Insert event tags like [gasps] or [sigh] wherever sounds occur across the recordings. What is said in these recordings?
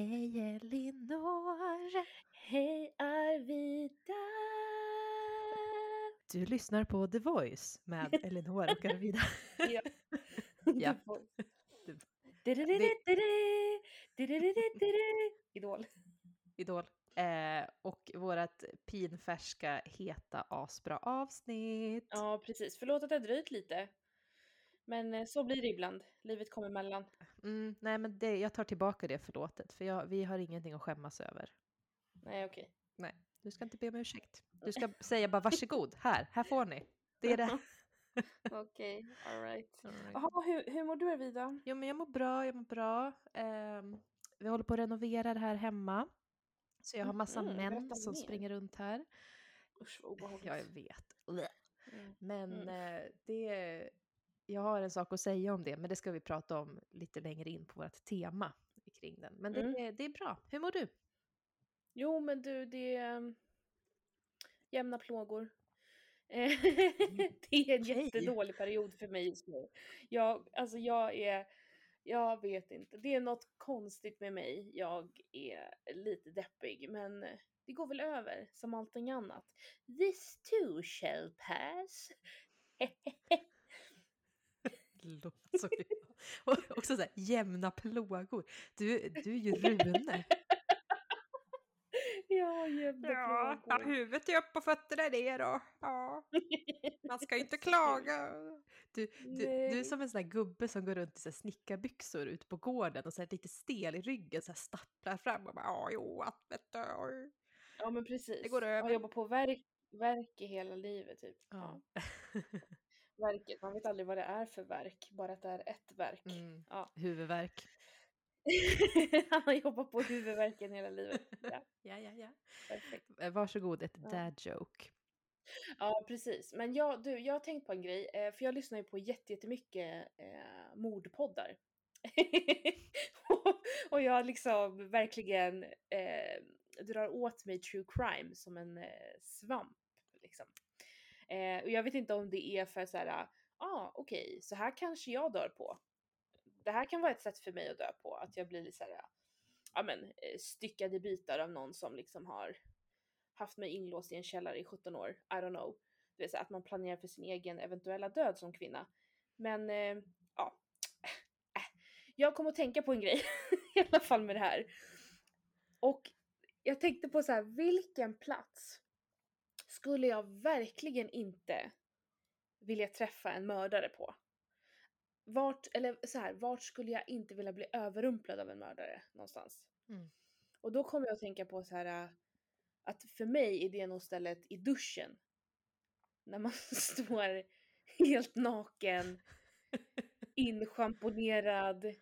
Hej Elinor! Hej Arvida! Du lyssnar på The Voice med Elinor och Arvida. [laughs] Ja. [laughs] Ja. Idol. Idol. Eh, och vårat pinfärska, heta, asbra avsnitt. Ja, precis. Förlåt att det har dröjt lite. Men eh, så blir det ibland. Livet kommer emellan. Mm, nej, men det, jag tar tillbaka det förlåtet, för jag, vi har ingenting att skämmas över. Nej, okej. Nej, du ska inte be om ursäkt. Du ska säga bara varsågod, här, här får ni. Det är det. Okej, alright. All right. Jaha, hur, hur mår du Arvida? Jo, men jag mår bra, jag mår bra. Ehm, vi håller på att renovera det här hemma. Så jag har massa Mhm, män berätta som mer. springer runt här. Usch vad obehagligt. Ja, jag vet. Mm. Men Mm. eh, det, jag har en sak att säga om det, men det ska vi prata om lite längre in på vårt tema kring den. Men det, Mm. är- det är bra. Hur mår du? Jo, men du, det är um, jämna plågor. Eh, [laughs] det är en jättedålig period för mig just nu. Jag, alltså jag är, jag vet inte, det är något konstigt med mig. Jag är lite deppig, men det går väl över som allting annat. This too shall pass. [laughs] Som jag. [laughs] Och också så här, jämna plågor. Du, du är ju Rune. [laughs] ja, jämna plågor. huvudet är upp och fötterna är ner då. Ja, man ska ju inte [laughs] klaga. Du, du, du är som en sån där gubbe som går runt i så snickarbyxor ute på gården och så här lite stel i ryggen, så här stapplar fram och bara ja, jo, att vet du. oj." Ja, men precis. Det går Jag över. jobbat på verk, verk i hela livet typ. Ja. Verket. Man vet aldrig vad det är för verk, bara att det är ett verk. Mm. Ja. Huvudvärk. [laughs] Han har jobbat på huvudvärken hela livet. Ja, [laughs] Ja, ja, ja. perfekt. Eh, Varsågod, ett dad joke. Ja, precis. Men jag, du, jag har tänkt på en grej, eh, för jag lyssnar ju på jätte- jättemycket eh, mordpoddar. och, [laughs] och jag liksom verkligen eh, drar åt mig true crime som en eh, svamp. Liksom. Eh, och jag vet inte om det är för så här, ja ah, okej, så här kanske jag dör på. Det här kan vara ett sätt för mig att dö på, att jag blir såhär, så här, ja men eh, styckad i bitar av någon som liksom har haft mig inlåst i en källare i 17 år. I don't know. Det vill säga att man planerar för sin egen eventuella död som kvinna. Men eh, ja, [laughs] äh. jag kom att tänka på en grej [laughs] i alla fall med det här. Och jag tänkte på så här, vilken plats skulle jag verkligen inte vilja träffa en mördare på? Vart, eller så här, vart skulle jag inte vilja bli överrumplad av en mördare någonstans? Mm. Och då kommer jag att tänka på så här att för mig är det nog stället i duschen. När man [laughs] står helt naken, [laughs] inschamponerad,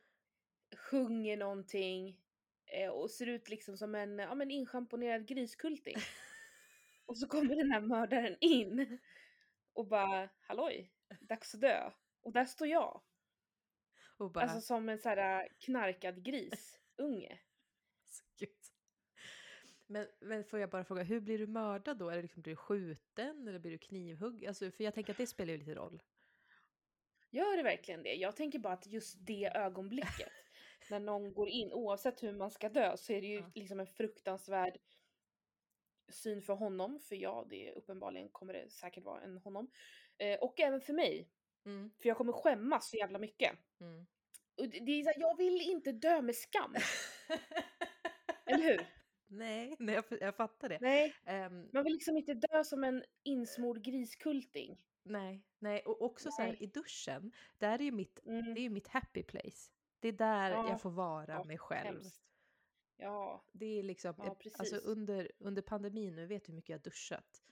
sjunger någonting eh, och ser ut liksom som en ja, men inschamponerad griskulting. [laughs] Och så kommer den här mördaren in och bara halloj, dags att dö. Och där står jag. Och bara, Alltså som en så här äh, knarkad grisunge. [laughs] Gud. Men, men får jag bara fråga, hur blir du mördad då? Är det liksom, blir du skjuten eller blir du knivhugg? Alltså, för jag tänker att det spelar ju lite roll. Gör det verkligen det? Jag tänker bara att just det ögonblicket [laughs] när någon går in, oavsett hur man ska dö, så är det ju Ja. liksom en fruktansvärd syn för honom, för ja, det är uppenbarligen kommer det säkert vara en honom. Eh, och även för mig, Mm, för jag kommer skämmas så jävla mycket. mm. Och det det är så här, jag vill inte dö med skam, [laughs] eller hur? nej, nej jag, jag fattar det. Nej, Ehm, man vill liksom inte dö som en insmord griskulting. nej, nej, och också så här Nej. i duschen, där är ju mitt, Mm, det är ju mitt happy place. Det är där Ja. jag får vara Ja, mig själv. hemskt. Ja, Det är liksom, Ja, alltså precis. under, under pandemin, nu vet du hur mycket jag har duschat.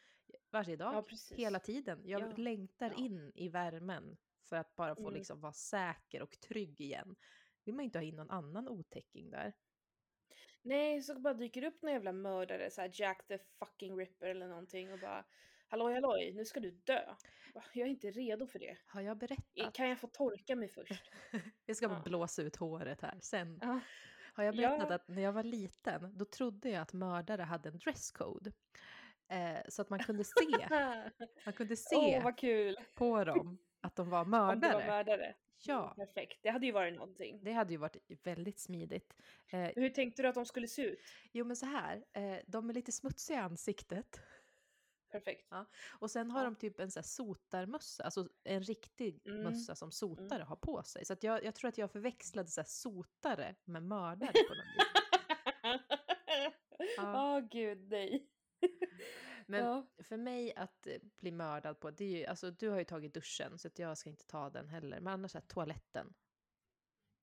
Varje dag, ja hela tiden. Jag Ja, längtar ja. in i värmen för att bara få Mm. liksom vara säker och trygg igen. Vill man inte ha in någon annan otäcking där. Nej, så bara dyker upp någon jävla mördare, så här Jack the fucking Ripper eller någonting och bara Halloj halloj, nu ska du dö. Jag är inte redo för det. Har jag berättat? Kan jag få torka mig först? [laughs] Jag ska bara Ja. blåsa ut håret här sen. Ja. Har jag berättat Ja. att när jag var liten, då trodde jag att mördare hade en dresscode. Eh, så att man kunde se, [laughs] man kunde se kul! på dem att de var [laughs] mördare. var mördare. Ja, Perfekt. Det hade ju varit någonting. det hade ju varit väldigt smidigt. Eh, Hur tänkte du att de skulle se ut? jo, men så här, eh, de är lite smutsiga i ansiktet. Perfekt. Och sen har Ja. de typ en så här sotarmössa, alltså en riktig Mm. mössa som sotare har på sig. Så att jag, jag tror att jag förväxlade så här sotare med mördare på något vis. [laughs] Ja, gud nej. [laughs] Men ja. för mig att eh, bli mördad på, det är ju, alltså du har ju tagit duschen så att jag ska inte ta den heller. Men annars är toaletten.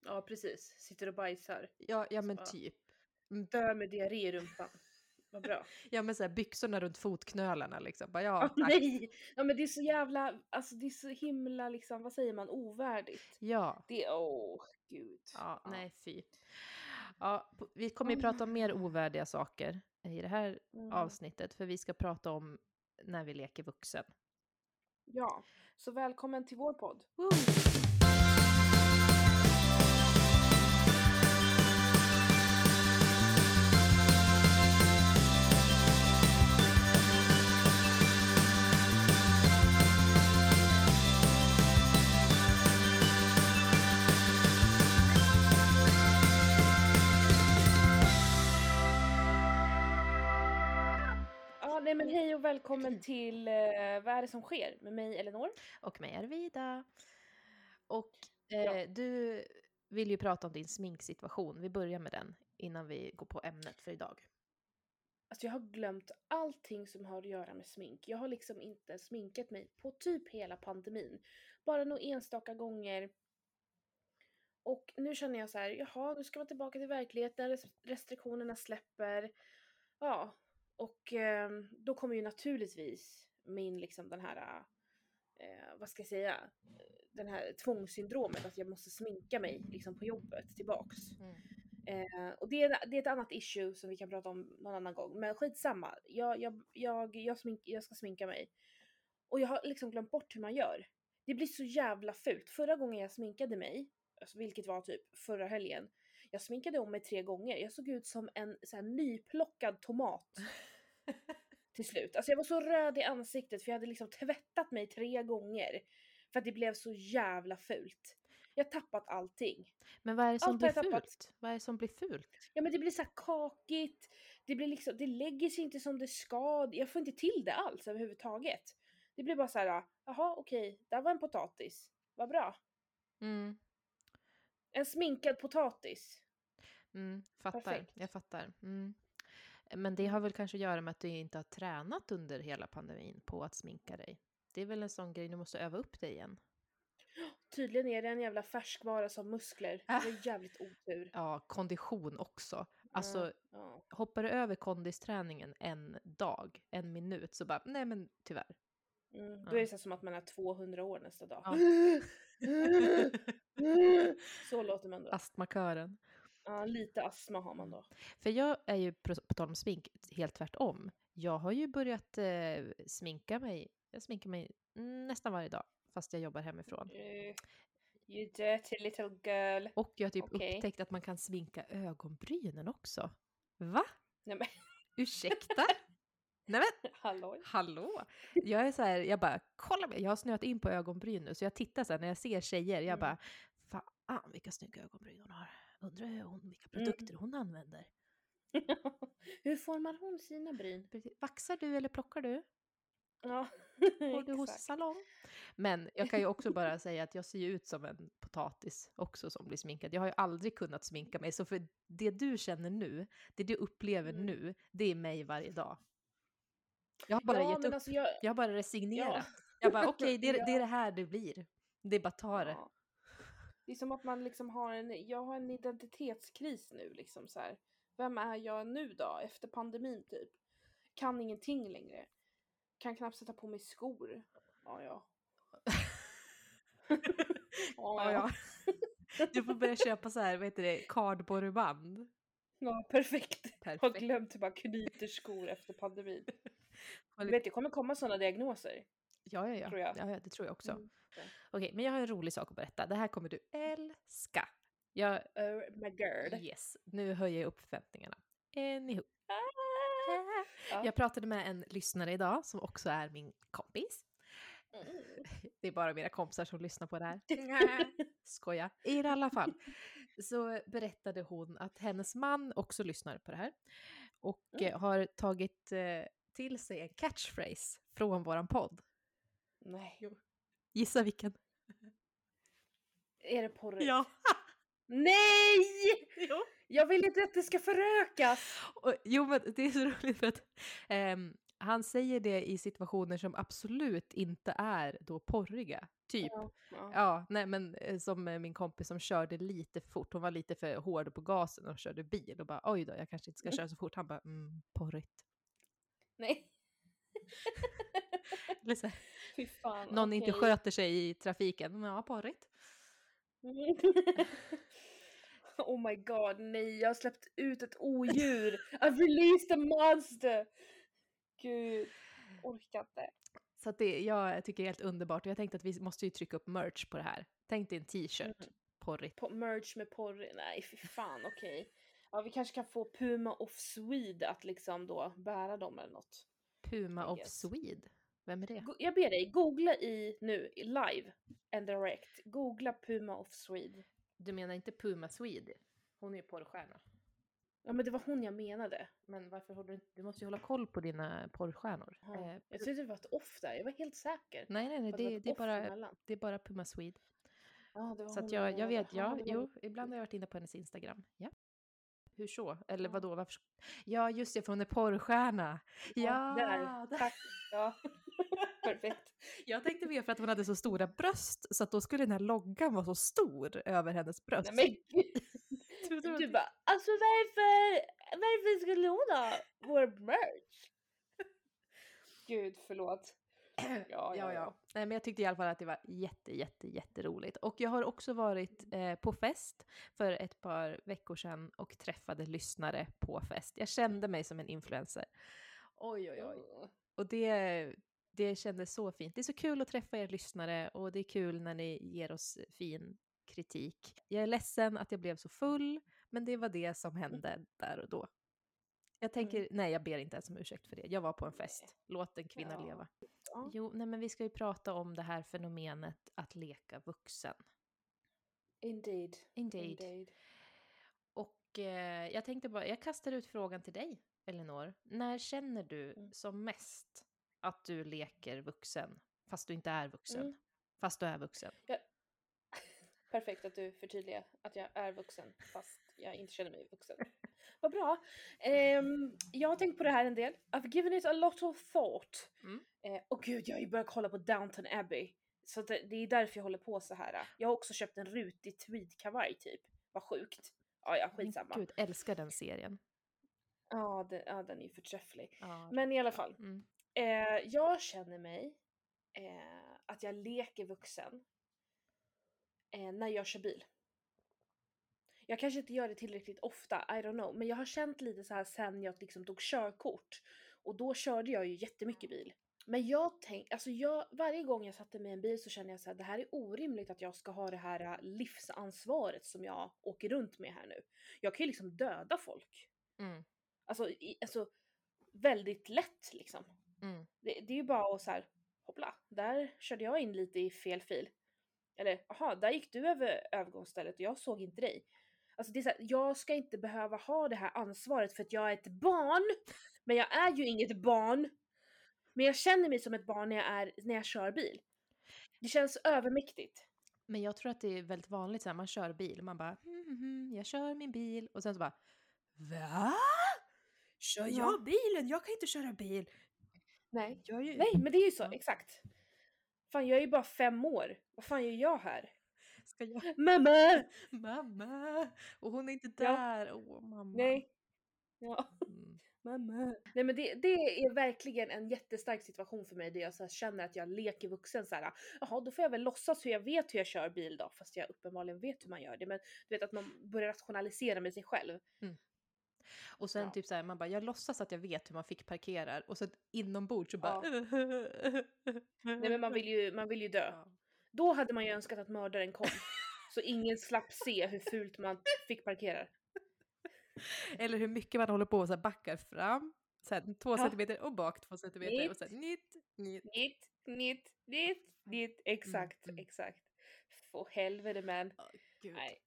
ja, precis. Sitter och bajsar. Ja, ja men Ja. typ. Dö med diarré i rumpan. Vad bra. Ja men så här byxorna runt fotknölarna liksom. Bara, ja, Ja, tack. nej! Ja men det är så jävla, alltså det är så himla liksom, vad säger man, ovärdigt. Ja. Det är, åh gud. Ja, nej fy. Ja, vi kommer ju prata om mer ovärdiga saker i det här Mm. avsnittet. För vi ska prata om när vi leker vuxen. Ja, så välkommen till vår podd. Woo! Hej och välkommen till eh, Vad är det som sker? Med mig Elinor. Och mig Arvida. Och Ja. eh, du vill ju prata om din sminksituation. Vi börjar med den innan vi går på ämnet för idag. Alltså jag har glömt allting som har att göra med smink. Jag har liksom inte sminkat mig på typ hela pandemin. Bara några enstaka gånger. Och nu känner jag så här, jaha, nu ska man tillbaka till verkligheten, res- restriktionerna släpper. Ja, och eh, då kommer ju naturligtvis min liksom den här, eh, vad ska jag säga, den här tvångssyndromet att jag måste sminka mig liksom på jobbet tillbaks. Eh, och det är, det är ett annat issue som vi kan prata om någon annan gång. Men skitsamma. Jag, jag, jag, jag, smink, jag ska sminka mig. Och jag har liksom glömt bort hur man gör. Det blir så jävla fult. Förra gången jag sminkade mig, alltså, vilket var typ förra helgen. Jag sminkade om mig tre gånger. Jag såg ut som en så här, nyplockad tomat. [laughs] till slut. Alltså jag var så röd i ansiktet för jag hade liksom tvättat mig tre gånger. För att det blev så jävla fult. Jag har tappat allting. Men vad är det som Allt blir jag tappat. fult? Vad är det som blir fult? Ja men det blir så här kakigt, det blir liksom, det lägger sig inte som det ska, jag får inte till det alls överhuvudtaget. Det blir bara så här, jaha okej, där var en potatis, vad bra. Mm. En sminkad potatis. Mm, fattar, Perfekt. jag fattar. Mm. Men det har väl kanske att göra med att du inte har tränat under hela pandemin på att sminka dig. Det är väl en sån grej du måste öva upp dig igen. Tydligen är det en jävla färskvara som muskler. Det var jävligt otur. Ja, kondition också. Alltså, Ja. hoppar du över kondisträningen en dag, en minut, så bara, nej men tyvärr. Mm, då är det så som att man är 200 år nästa dag. Ja. [laughs] så låter man då. Astmakören. Ja, lite astma har man då. För jag är ju, på tal om smink, helt tvärtom. Jag har ju börjat eh, sminka mig, jag sminkar mig nästan varje dag, fast jag jobbar hemifrån. Eh, you dirty little girl. Och jag har typ Okej. upptäckt att man kan sminka ögonbrynen också. Va? Nej men [laughs] Ursäkta? Nej men hallå! Jag är så här, jag bara, kolla mig, jag har snöat in på ögonbryn nu, så jag tittar så här när jag ser tjejer, jag Mm. bara, fan vilka snygga ögonbryn hon har. Undrar hur hon, vilka Mm. produkter hon använder. [laughs] Hur formar hon sina bryn? Vaxar du eller plockar du? Ja, [laughs] Går du hos salong? Men jag kan ju också bara [laughs] säga att jag ser ju ut som en potatis också som blir sminkad. Jag har ju aldrig kunnat sminka mig, så för det du känner nu, det du upplever Mm. nu, det är mig varje dag. Jag har bara ja, gett upp. alltså jag... Jag har bara resignerat. Ja. Jag bara okej, det, är- det är det här det blir. Det är bara ta det. Ja. Det är som att man liksom har en, jag har en identitetskris nu liksom så här. Vem är jag nu då? Efter pandemin typ. Kan ingenting längre. Kan knappt sätta på mig skor. Ja, ja. [laughs] Ja, ja. Du får börja köpa så här, vad heter det, kardborreband. Ja, perfekt. Har Perfekt. glömt hur man knyter skor efter pandemin. [laughs] Har Du vet, det kommer komma sådana diagnoser. Ja, ja, ja. tror jag. ja, ja det tror jag också. Mm. Okej, men jag har en rolig sak att berätta. Det här kommer du älska. Jag, Oh my god. yes, nu höjer jag upp förväntningarna. Anywho. Ah. [laughs] Ja. Jag pratade med en lyssnare idag som också är min kompis. [laughs] Det är bara mina kompisar som lyssnar på det här. [laughs] Skoja. I alla fall så berättade hon att hennes man också lyssnar på det här och Mm. har tagit eh, till sig en catchphrase från våran podd. Nej. Gissa vilken? Är det porrigt? Ja. Nej! Jo. Jag vill inte att det ska förökas! Och, jo, men det är så roligt för att ehm, han säger det i situationer som absolut inte är då porriga. Typ. Ja, ja. Ja, nej men eh, som eh, min kompis som körde lite fort. Hon var lite för hård på gasen och körde bil och bara oj då, jag kanske inte ska Mm. köra så fort. Han bara mm, porrigt. Nej. Eller så här, Fy fan. någon inte okej. sköter sig i trafiken. Ja, porrigt. [laughs] oh my god, nej, jag har släppt ut ett odjur! I've released a monster! Gud, orkar inte. Så att det, jag tycker det är helt underbart och jag tänkte att vi måste ju trycka upp merch på det här. Tänk dig en t-shirt, Mm. porrigt. På merch med porr, nej fy fan okej. Ja vi kanske kan få Puma of Swede att liksom då bära dem eller något. Puma of. Swede. Vem är det? Jag ber dig, googla i nu, live and direct. Googla Puma of Swede. Du menar inte Puma Swede? Hon är ju porrstjärna. Ja men det var hon jag menade. Men varför håller du inte... Du måste ju hålla koll på dina porrstjärnor. Ja. Eh, Jag tyckte det var ett off där, jag var helt säker. nej, nej, nej, det, det, är bara, emellan. det är bara Puma Swede. Ja, det var Så hon att jag, jag vet, ja, var- jo, ibland har jag varit inne på hennes Instagram. Ja. Hur så? Eller Ja. vadå, varför? Ja, just det, för hon är porrstjärna. Ja, där. där. Tack. Ja. [laughs] Perfekt. Jag tänkte mer för att hon hade så stora bröst, så att då skulle den här loggan vara så stor över hennes bröst. Nej men gud. [laughs] Du- du- Du bara, alltså varför, varför skulle hon ha vår merch? [laughs] Gud, förlåt. ja, ja, Nej, men jag tyckte i alla fall att det var jätte, jätte, jätteroligt. Och jag har också varit eh, på fest för ett par veckor sedan och träffade lyssnare på fest. Jag kände mig som en influencer. Oj, oj, oj. Och det, det kändes så fint. Det är så kul att träffa er lyssnare och det är kul när ni ger oss fin kritik. Jag är ledsen att jag blev så full, men det var det som hände där och då. Jag tänker, nej jag ber inte ens om ursäkt för det. Jag var på en fest. Låt en kvinna Ja. leva. Ja. Jo, nej men vi ska ju prata om det här fenomenet att leka vuxen. Indeed. Indeed. Indeed. Och eh, jag tänkte bara, jag kastar ut frågan till dig, Elinor. När känner du Mm. som mest att du leker vuxen, fast du inte är vuxen? Mm. Fast du är vuxen. [laughs] Perfekt att du förtydligar att jag är vuxen fast jag inte känner mig vuxen. [laughs] Vad bra. Ehm, jag har tänkt på det här en del. I've given it a lot of thought. Mm. Eh, och gud, jag har ju börjat kolla på Downton Abbey. Så det, det är därför jag håller på så här. Jag har också köpt en rutig tweedkavaj typ. Vad sjukt. Ja, ja, skitsamma. Gud, älskar den serien. Ja, den, ja, den är ju förträfflig. Ja. Men i alla fall. Mm. Eh, jag känner mig eh, att jag leker vuxen eh, när jag kör bil. Jag kanske inte gör det tillräckligt ofta, I don't know, men jag har känt lite så här sen jag liksom tog körkort och då körde jag ju jättemycket bil. Men jag tänk, alltså jag, varje gång jag satte mig i en bil så känner jag så här, det här är orimligt att jag ska ha det här äh, livsansvaret som jag åker runt med här nu. Jag kan ju liksom döda folk. Mm. Alltså, i, alltså väldigt lätt liksom. Mm. Det, det är ju bara att så här, hoppla, där körde jag in lite i fel fil. Eller, aha, där gick du över övergångsstället och jag såg inte dig. Alltså det är så här, jag ska inte behöva ha det här ansvaret för att jag är ett barn. Men jag är ju inget barn. Men jag känner mig som ett barn när jag, är, när jag kör bil. Det känns övermäktigt. Men jag tror att det är väldigt vanligt så här, man kör bil och man bara mm, mm, jag kör min bil och sen så bara Va? Kör Ja. jag bilen? Jag kan inte köra bil. Nej. Jag är ju... Nej, men det är ju så, Ja. exakt. Fan, jag är ju bara fem år. Vad fan gör jag här? Ska jag... [laughs] Mamma! Mamma! Och hon är inte Ja. där. Åh, mamma. Nej. Ja. Mm. [laughs] Mamma. Nej men det, det är verkligen en jättestark situation för mig där jag så känner att jag leker vuxen så här. Jaha, då får jag väl låtsas hur jag vet hur jag kör bil då, fast jag uppenbarligen vet hur man gör det. Men du vet att man börjar rationalisera med sig själv. Och sen Ja. typ så här, man bara, jag låtsas att jag vet hur man fick parkerar och sen inombords så bara... Nej men man vill ju, man vill ju dö. Ja. Då hade man ju önskat att mördaren kom. så ingen slapp se hur fult man fick parkera. Eller hur mycket man håller på och så backar fram Så här, två Ja. centimeter och bak två centimeter och sen nytt, nytt. Nytt, nytt, nytt, nytt. Exakt, mm. exakt. Få helvete man. Gud. Nej.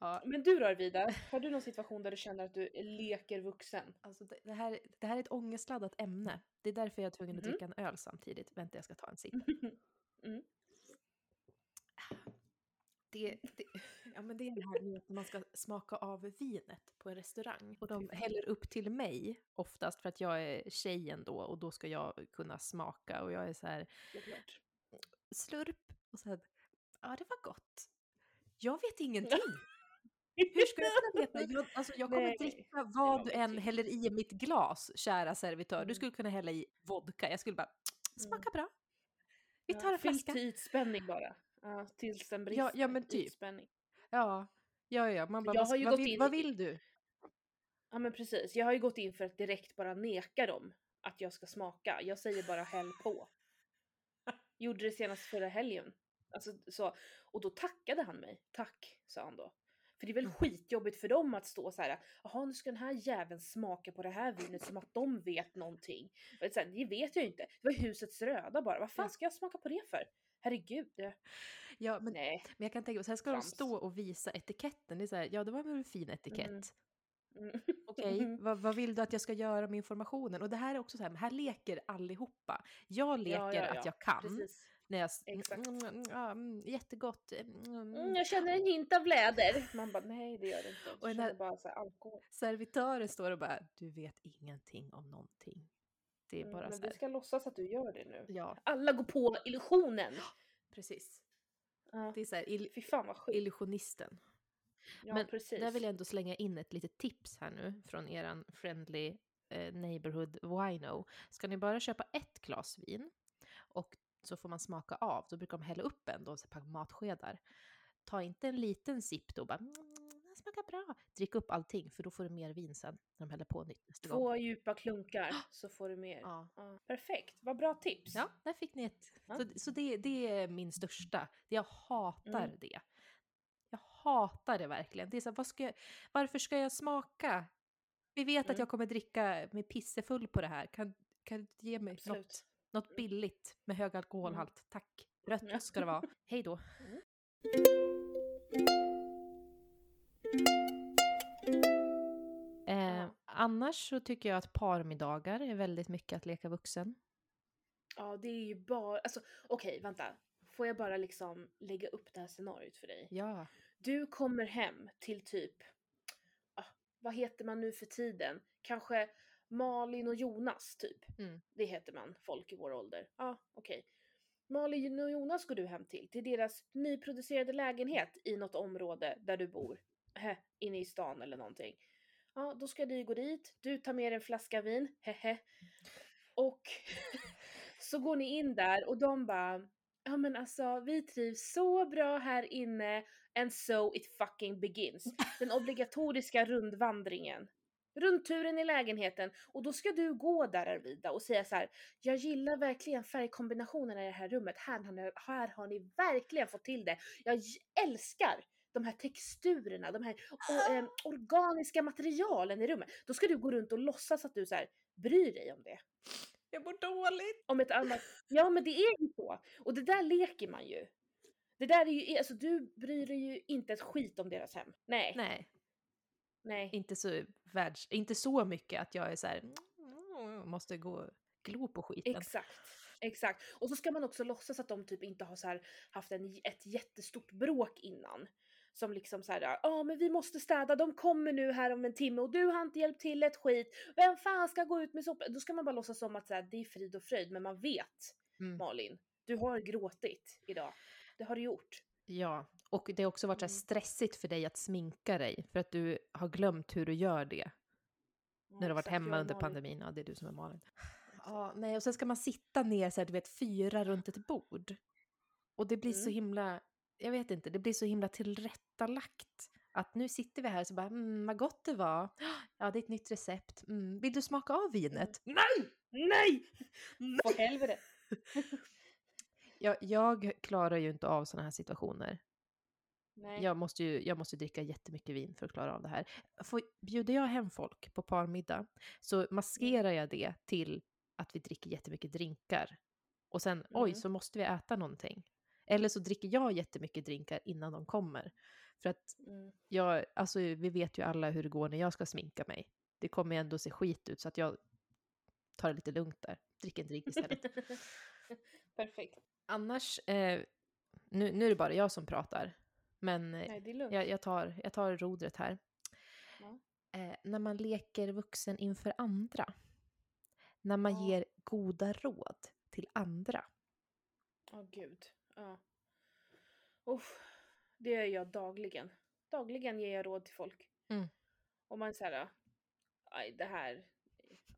Ja, Men du då Arvida, [laughs] har du någon situation där du känner att du leker vuxen? alltså det, det, här, det här är ett ångestladdat ämne. Det är därför jag är tvungen att Mhm. dricka en öl samtidigt. Vänta, jag ska ta en sipp. [laughs] Mm. Det, det, ja, men det är det här med att man ska smaka av vinet på en restaurang. Och de häller upp till mig oftast för att jag är tjejen då och då ska jag kunna smaka och jag är så här Såklart. slurp och sen ja det var gott. Jag vet ingenting. [laughs] Hur ska jag kunna veta? Jag, alltså, jag kommer Nej, dricka vad du än häller i mitt glas, kära servitör. Du Mm. skulle kunna hälla i vodka. Jag skulle bara, smaka bra. Vi Ja, tar en flaska. till ytspänning bara. Ja, tills den brister. Ja, ja, men typ. Ytspänning. Ja, ja, ja. Man bara, Jag vad, har ju vad, gått vill, in vad vill du? Ja men precis, jag har ju gått in för att direkt bara neka dem att jag ska smaka. Jag säger bara häll på. Gjorde det senast förra helgen. Alltså, så, och då tackade han mig. Tack, sa han då. För det är väl Mm. skitjobbigt för dem att stå så här. Jaha, nu ska den här jäveln smaka på det här vinet som att de vet någonting. Och så här, det vet jag ju inte. Det var husets röda bara. Vad fan ska jag smaka på det för? Herregud. Ja, men, nej. men jag kan tänka mig, sen ska de Trams. stå och visa etiketten. Det är så här, ja det var väl en fin etikett. Mm. Okej, [laughs] vad, vad vill du att jag ska göra med informationen? Och det här är också så här, men här leker allihopa. Jag leker Ja, ja, att ja. jag kan. Precis. När jag, s- Exakt. Mm, mm, mm, jättegott. Mm, Mm, jag känner en hint av läder. [laughs] Man bara, nej det gör det inte. Och känner bara så här, alkohol. Servitören står och bara, du vet ingenting om någonting. Det är Mm, bara men så här, ska låtsas att du gör det nu. ja, Alla går på illusionen! precis. Ja. Det är så här, il, Fy fan vad sjukt. illusionisten. Ja, men precis. Där vill jag ändå slänga in ett litet tips här nu från eran friendly eh, neighborhood wino. Ska ni bara köpa ett glas vin och så får man smaka av, då brukar de hälla upp en då, så par matskedar. Ta inte en liten sipp då, bara mm, det smakar bra. Drick upp allting för då får du mer vin sen när de häller på nytt nästa gång. Två djupa klunkar så får du mer. Ja. Ja. Perfekt, vad bra tips. Ja, där fick ni ett. Ja. Så, så det, det är min största. Jag hatar Mm. det. Jag hatar det verkligen. Det är så här, ska jag, varför ska jag smaka? Vi vet att Mm. jag kommer dricka mig pissefull på det här. Kan, kan du ge mig Absolut. Något, något billigt med hög alkoholhalt? Tack. Rött ska det vara. [laughs] Hej då. Mm. Eh, annars så tycker jag att parmiddagar är väldigt mycket att leka vuxen. Ja, det är ju bara, alltså okej vänta. Får jag bara liksom lägga upp det här scenariot för dig? Ja. Du kommer hem till typ, ah, vad heter man nu för tiden? Kanske Malin och Jonas typ. Mm. Det heter man, folk i vår ålder. Ja, okej. Malin och Jonas går du hem till, till deras nyproducerade lägenhet i något område där du bor. Heh, inne i stan eller någonting. Ja, då ska ni gå dit, du tar med en flaska vin, hehe. Och [laughs] så går ni in där och de bara, ja men alltså vi trivs så bra här inne and so it fucking begins. Den obligatoriska rundvandringen. Rundturen i lägenheten och då ska du gå där Arvida och säga så här. Jag gillar verkligen färgkombinationerna i det här rummet. Här har ni, här har ni verkligen fått till det. Jag älskar de här texturerna, de här o- em, organiska materialen i rummet. Då ska du gå runt och låtsas att du så här, bryr dig om det. Jag mår dåligt. Om ett annat... Ja men det är ju så. Och det där leker man ju. Det där är ju, alltså du bryr dig ju inte ett skit om deras hem. Nej. Nej, Nej. inte så, världs, inte så mycket att jag är så här, "Mm, måste gå och glo på skiten. Exakt. Exakt. Och så ska man också låtsas att de typ inte har så här haft en, ett jättestort bråk innan. Som liksom så här, ja men vi måste städa, de kommer nu här om en timme och du har inte hjälpt till ett skit. Vem fan ska gå ut med sopor? Då ska man bara låtsas som att så här, det är frid och fröjd, men man vet Mm. Malin, du har gråtit idag. Det har du gjort. Ja, och det har också varit så Mm. stressigt för dig att sminka dig för att du har glömt hur du gör det när du har varit hemma under pandemin. Ja, det är du som är Malin. Ja, nej, och sen ska man sitta ner så här, du vet, fyra runt ett bord. Och det blir så Mm. himla, jag vet inte, det blir så himla tillrättalagt. Att nu sitter vi här så bara, mm, vad gott det var. Ja, det är ett nytt recept. Mm, vill du smaka av vinet? Nej! Nej! För helvete! [laughs] Jag, jag klarar ju inte av sådana här situationer. Nej. Jag måste ju jag måste dricka jättemycket vin för att klara av det här. Får, bjuder jag hem folk på parmiddag så maskerar jag det till att vi dricker jättemycket drinkar. Och sen, oj, Mm. så måste vi äta någonting. Eller så dricker jag jättemycket drinkar innan de kommer. För att Mm. jag, alltså vi vet ju alla hur det går när jag ska sminka mig. Det kommer ju ändå se skit ut så att jag tar det lite lugnt där. Dricker en drink istället. [laughs] Perfekt. Annars, eh, nu, nu är det bara jag som pratar. Men eh, Nej, jag, jag, tar, jag tar rodret här. Ja. Eh, när man leker vuxen inför andra. När man Ja. ger goda råd till andra. Åh gud. Ja. Uff, det gör jag dagligen. Dagligen ger jag råd till folk. Mm. Och man säger, aj det här,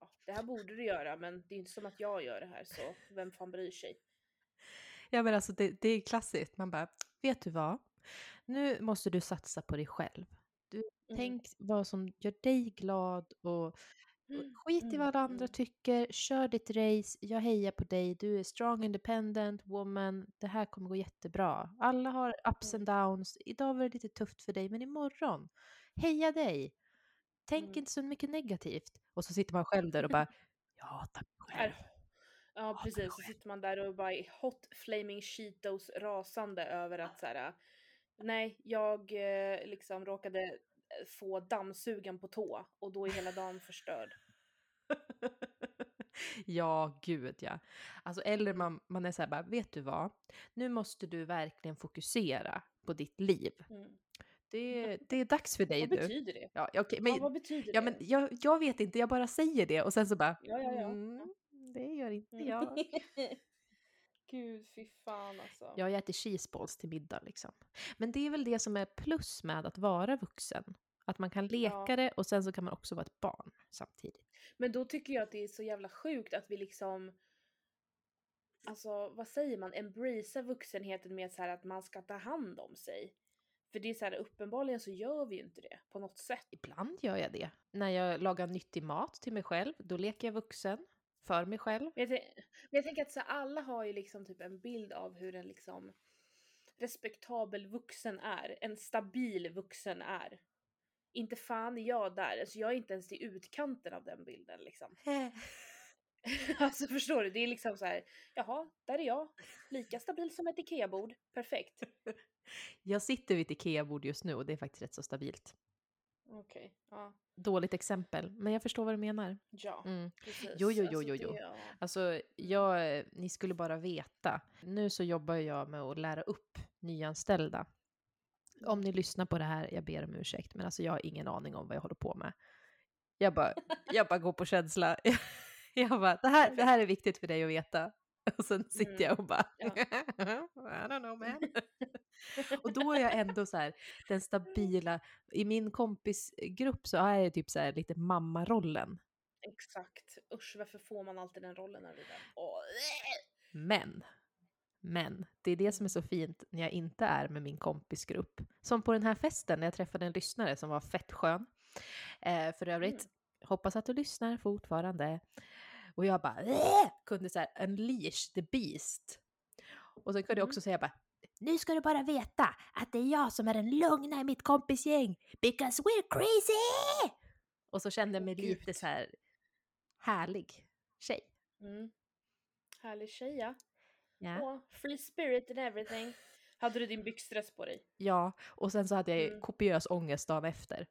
ja, det här borde du göra men det är inte som att jag gör det här så vem fan bryr sig? Ja men alltså det, det är klassiskt. Man bara, vet du vad? Nu måste du satsa på dig själv. Mm. Tänk vad som gör dig glad och Mm, skit i mm, vad andra mm. tycker. Kör ditt race. Jag hejar på dig. Du är strong independent woman. Det här kommer gå jättebra. Alla har ups and downs. Idag var det lite tufft för dig, men imorgon. Heja dig. Tänk Mm. inte så mycket negativt. Och så sitter man själv där och bara, [laughs] hatar mig själv. Ja precis, så sitter man där och bara är hot flaming cheetos rasande över att så här. Nej jag eh, liksom råkade eh, få dammsugen på tå och då är hela dagen förstörd. [laughs] ja, gud ja. Alltså, eller man, man är så här bara, vet du vad? Nu måste du verkligen fokusera på ditt liv. Mm. Det, det är dags för dig Vad nu. betyder det? Ja, okej, Men, men, vad betyder ja, det? men jag, jag vet inte, jag bara säger det och sen så bara, Ja, ja, ja. mm, det gör inte Mm. jag. [laughs] [laughs] Gud, fy fan alltså. Jag äter cheeseballs till middag liksom. Men det är väl det som är plus med att vara vuxen. Att man kan leka Ja. det och sen så kan man också vara ett barn samtidigt. Men då tycker jag att det är så jävla sjukt att vi liksom Alltså vad säger man? Embracea vuxenheten med så här att man ska ta hand om sig. För det är så här uppenbarligen så gör vi ju inte det på något sätt. Ibland gör jag det. När jag lagar nyttig mat till mig själv, då leker jag vuxen. För mig själv. Men jag, men jag tänker att så alla har ju liksom typ en bild av hur en liksom respektabel vuxen är. En stabil vuxen är. Inte fan är jag där. Alltså jag är inte ens i utkanten av den bilden liksom. [laughs] [laughs] Alltså förstår du? Det är liksom så här, jaha, där är jag. Lika stabil som ett IKEA-bord. Perfekt. Jag sitter vid ett IKEA-bord just nu och det är faktiskt rätt så stabilt. Okej, ja. Dåligt exempel, men jag förstår vad du menar. Ja, Mm. precis. Jo, jo, jo, Alltså, jo, jo. Alltså, jag, ni skulle bara veta. Nu så jobbar jag med att lära upp nyanställda. Om ni lyssnar på det här, jag ber om ursäkt, men alltså jag har ingen aning om vad jag håller på med. Jag bara, jag bara går på känsla. [laughs] Jag bara, det här, det här är viktigt för dig att veta. [laughs] Och sen sitter Mm. jag och bara, Ja. [laughs] I don't know man. [laughs] och då är jag ändå så här, den stabila, i min kompisgrupp så är jag typ så här lite mammarollen. Exakt. Usch, varför får man alltid den rollen när det där? Åh, Men, men, det är det som är så fint när jag inte är med min kompisgrupp. Som på den här festen när jag träffade en lyssnare som var fett skön. Eh, för övrigt, hoppas att du lyssnar fortfarande. Och jag bara "Åh!" kunde så här unleash the beast. Och sen kunde jag Mm. också säga bara nu ska du bara veta att det är jag som är den lugna i mitt kompisgäng because we're crazy! Och så kände jag mig Åh, lite Gud. så här härlig tjej. Mm. Härlig tjej ja. Ja. Åh, free spirit and everything. Hade du din byxdress på dig? Ja, och sen så hade jag Mm. kopiös ångest dagen efter.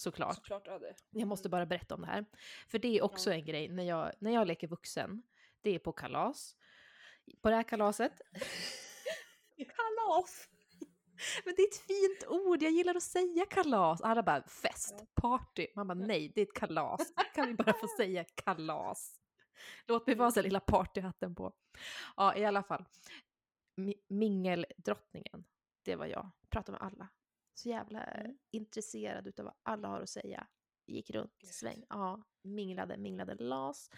Såklart. Såklart du hade. Jag måste bara berätta om det här. För det är också Ja. en grej när jag, när jag leker vuxen. Det är på kalas. På det här kalaset. [laughs] Kalas! [laughs] Men det är ett fint ord, jag gillar att säga kalas. Alla bara fest, Ja. party. Man bara nej, det är ett kalas. Kan vi bara få [laughs] säga kalas? Låt mig vara så lilla partyhatten på. Ja, i alla fall. Mi- Mingeldrottningen, det var jag. Pratade med alla. Så jävla Mm. intresserad utav vad alla har att säga. Gick runt, Gud. sväng, ja, minglade, minglade, las.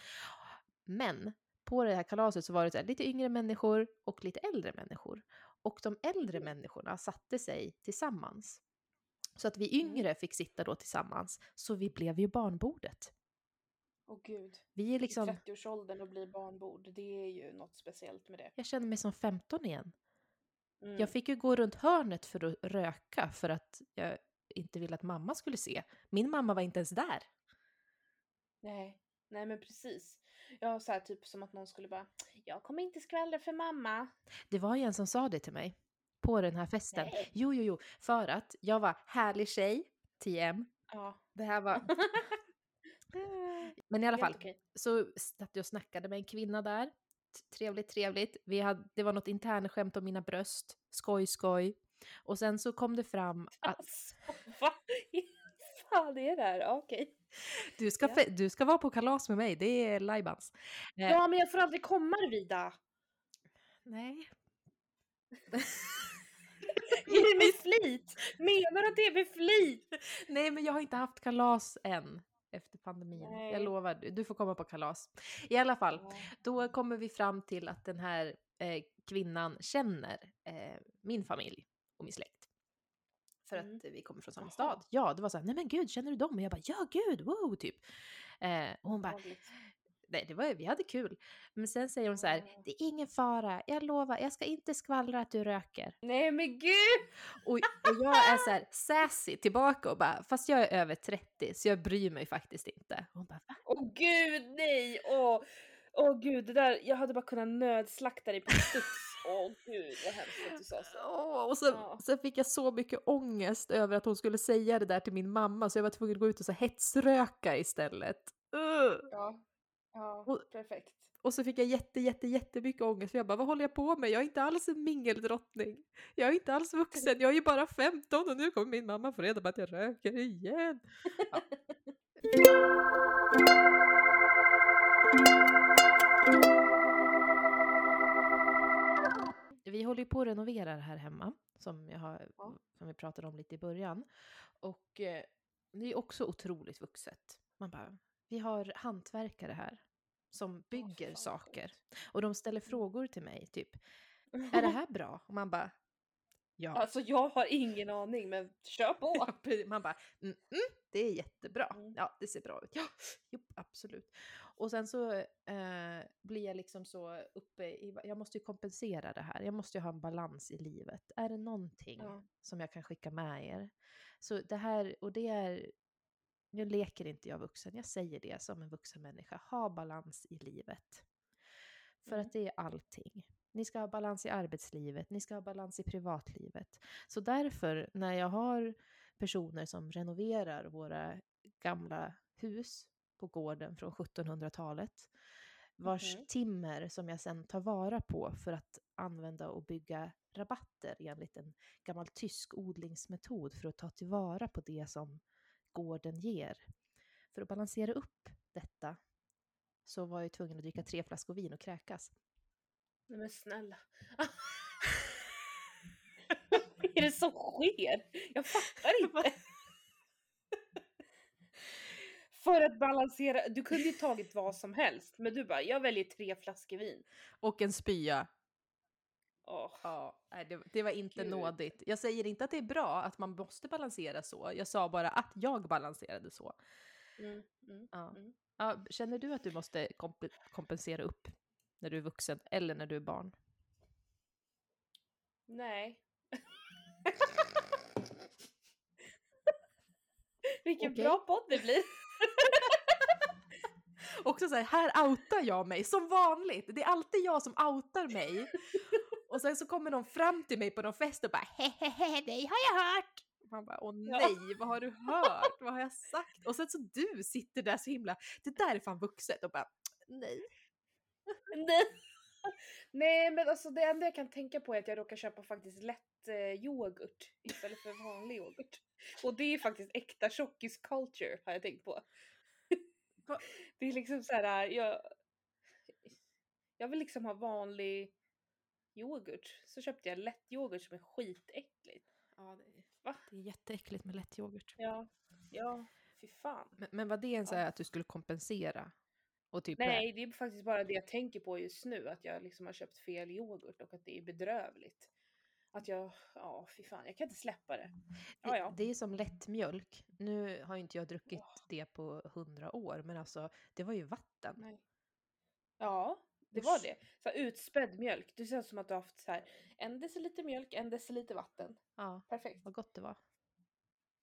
Men på det här kalaset så var det så här, lite yngre människor och lite äldre människor. Och de äldre Mm. människorna satte sig tillsammans. Så att vi Mm. yngre fick sitta då tillsammans. Så vi blev ju barnbordet. Åh gud. Vi är liksom, I 30-årsåldern och bli barnbord, det är ju något speciellt med det. jag känner mig som 15 igen. Mm. Jag fick ju gå runt hörnet för att röka för att jag inte ville att mamma skulle se. Min mamma var inte ens där. Nej, nej men precis. Ja, så här typ som att någon skulle bara, jag kommer inte skvallra för mamma. Det var ju en som sa det till mig på den här festen. Nej. Jo, jo, jo, för att jag var härlig tjej, TM. Ja. Det här var... [laughs] Men i alla fall, okej. så satt jag och snackade med en kvinna där. Trevligt, trevligt. Vi hade, det var något internskämt om mina bröst. Skoj, skoj. Och sen så kom det fram [laughs] att Alltså, vad fan är det här? Okej. du ska, Ja. du ska vara på kalas med mig, det är lajbans. Eh, Ja, men jag får aldrig komma Vida. Nej. [laughs] Är det med [laughs] flit? Menar du att det är med flit? Nej, men jag har inte haft kalas än efter pandemin. Nej. Jag lovar, du- du får komma på kalas. I alla fall, då kommer vi fram till att den här eh, kvinnan känner eh, min familj och min släkt. För Mm. att vi kommer från samma Jaha. stad. Ja, det var så här, nej men gud, känner du dem? Och jag bara, ja gud, wow, typ. Eh, och hon bara. Nej det var vi hade kul. Men sen säger hon så här, det är ingen fara, jag lovar, jag ska inte skvallra att du röker. Nej men gud! Och, och jag är så här sassy tillbaka och bara, fast jag är över 30 så jag bryr mig faktiskt inte. Och hon bara, va? Åh gud nej! Åh, åh gud, det där, jag hade bara kunnat nödslakta dig på studs. Åh gud vad hemskt att du sa så. Åh, och så, Ja. sen fick jag så mycket ångest över att hon skulle säga det där till min mamma så jag var tvungen att gå ut och så hetsröka istället. Ugh. Ja, ja Och- perfekt. Och så fick jag jätte, jätte, jättemycket ångest för jag bara, vad håller jag på med? Jag är inte alls en mingeldrottning. Jag är inte alls vuxen, jag är ju bara 15 och nu kommer min mamma få reda på att jag röker igen. Ja. Vi håller ju på att renovera här hemma, som, jag har, Ja. som vi pratade om lite i början. Och eh, det är också otroligt vuxet. Man bara, vi har hantverkare här som bygger fan, saker. Och de ställer frågor till mig, typ, är det [laughs] här bra? Och man bara, ja. Alltså jag har ingen aning men kör på! [laughs] Man bara, mm, mm, det är jättebra. Mm. Ja, det ser bra ut. [gasps] Ja, jo, absolut. Och sen så eh, blir jag liksom så uppe i, jag måste ju kompensera det här. Jag måste ju ha en balans i livet. Är det någonting Ja. som jag kan skicka med er? Så det här, och det är, nu leker inte jag vuxen, jag säger det som en vuxen människa. Ha balans i livet. För Mm. att det är allting. Ni ska ha balans i arbetslivet, ni ska ha balans i privatlivet. Så därför, när jag har personer som renoverar våra gamla hus på gården från 1700-talet, vars Mhm. timmer som jag sen tar vara på för att använda och bygga rabatter enligt en gammal tysk odlingsmetod för att ta tillvara på det som gården ger. För att balansera upp detta så var jag tvungen att dricka tre flaskor vin och kräkas. Nej men snälla. Vad [laughs] är det som sker? Jag fattar inte. [laughs] För att balansera, du kunde ju tagit vad som helst men du bara, jag väljer tre flaskor vin. Och en spya. Åh. Ja, det, det var inte Gud. nådigt. Jag säger inte att det är bra att man måste balansera så. Jag sa bara att jag balanserade så. Mm, mm, Ja. mm. Ja, känner du att du måste komp- kompensera upp när du är vuxen eller när du är barn? Nej. [laughs] Vilken Okej. bra podd det blir. [laughs] Också så här, här outar jag mig som vanligt. Det är alltid jag som outar mig. Och sen så kommer någon fram till mig på någon fest och bara hehehe, dig har jag hört. Man bara, åh Ja. nej, vad har du hört? Vad har jag sagt? Och sen så du sitter där så himla, det där är fan vuxet och bara, nej. Nej. Nej men alltså det enda jag kan tänka på är att jag råkar köpa faktiskt lätt eh, yoghurt istället för vanlig yoghurt. Och det är faktiskt äkta tjockis culture har jag tänkt på. Det är liksom så här, jag, jag vill liksom ha vanlig yoghurt. Så köpte jag lätt yoghurt som är skitäckligt. Ja, det, är, Va? det är jätteäckligt med lätt yoghurt. Ja, ja, fy fan. Men, men var det en så Ja. här att du skulle kompensera? Och typ Nej, det är faktiskt bara det jag tänker på just nu, att jag liksom har köpt fel yoghurt och att det är bedrövligt. Att jag, ja fy fan, jag kan inte släppa det. Ja, Det, ja. det är som lättmjölk. Nu har ju inte jag druckit Åh. det på hundra år, men alltså det var ju vatten. Nej. Ja, Det var det. Så här, utspädd mjölk. Det känns som att du har haft så här, en deciliter mjölk, en deciliter vatten. Ja, Perfekt. vad gott det var.